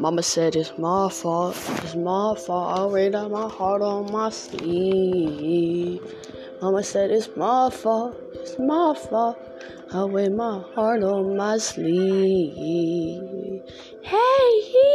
Mama said it's my fault, it's my fault. I wear out my heart on my sleeve. Mama said it's my fault, it's my fault. I wear my heart on my sleeve. Hey.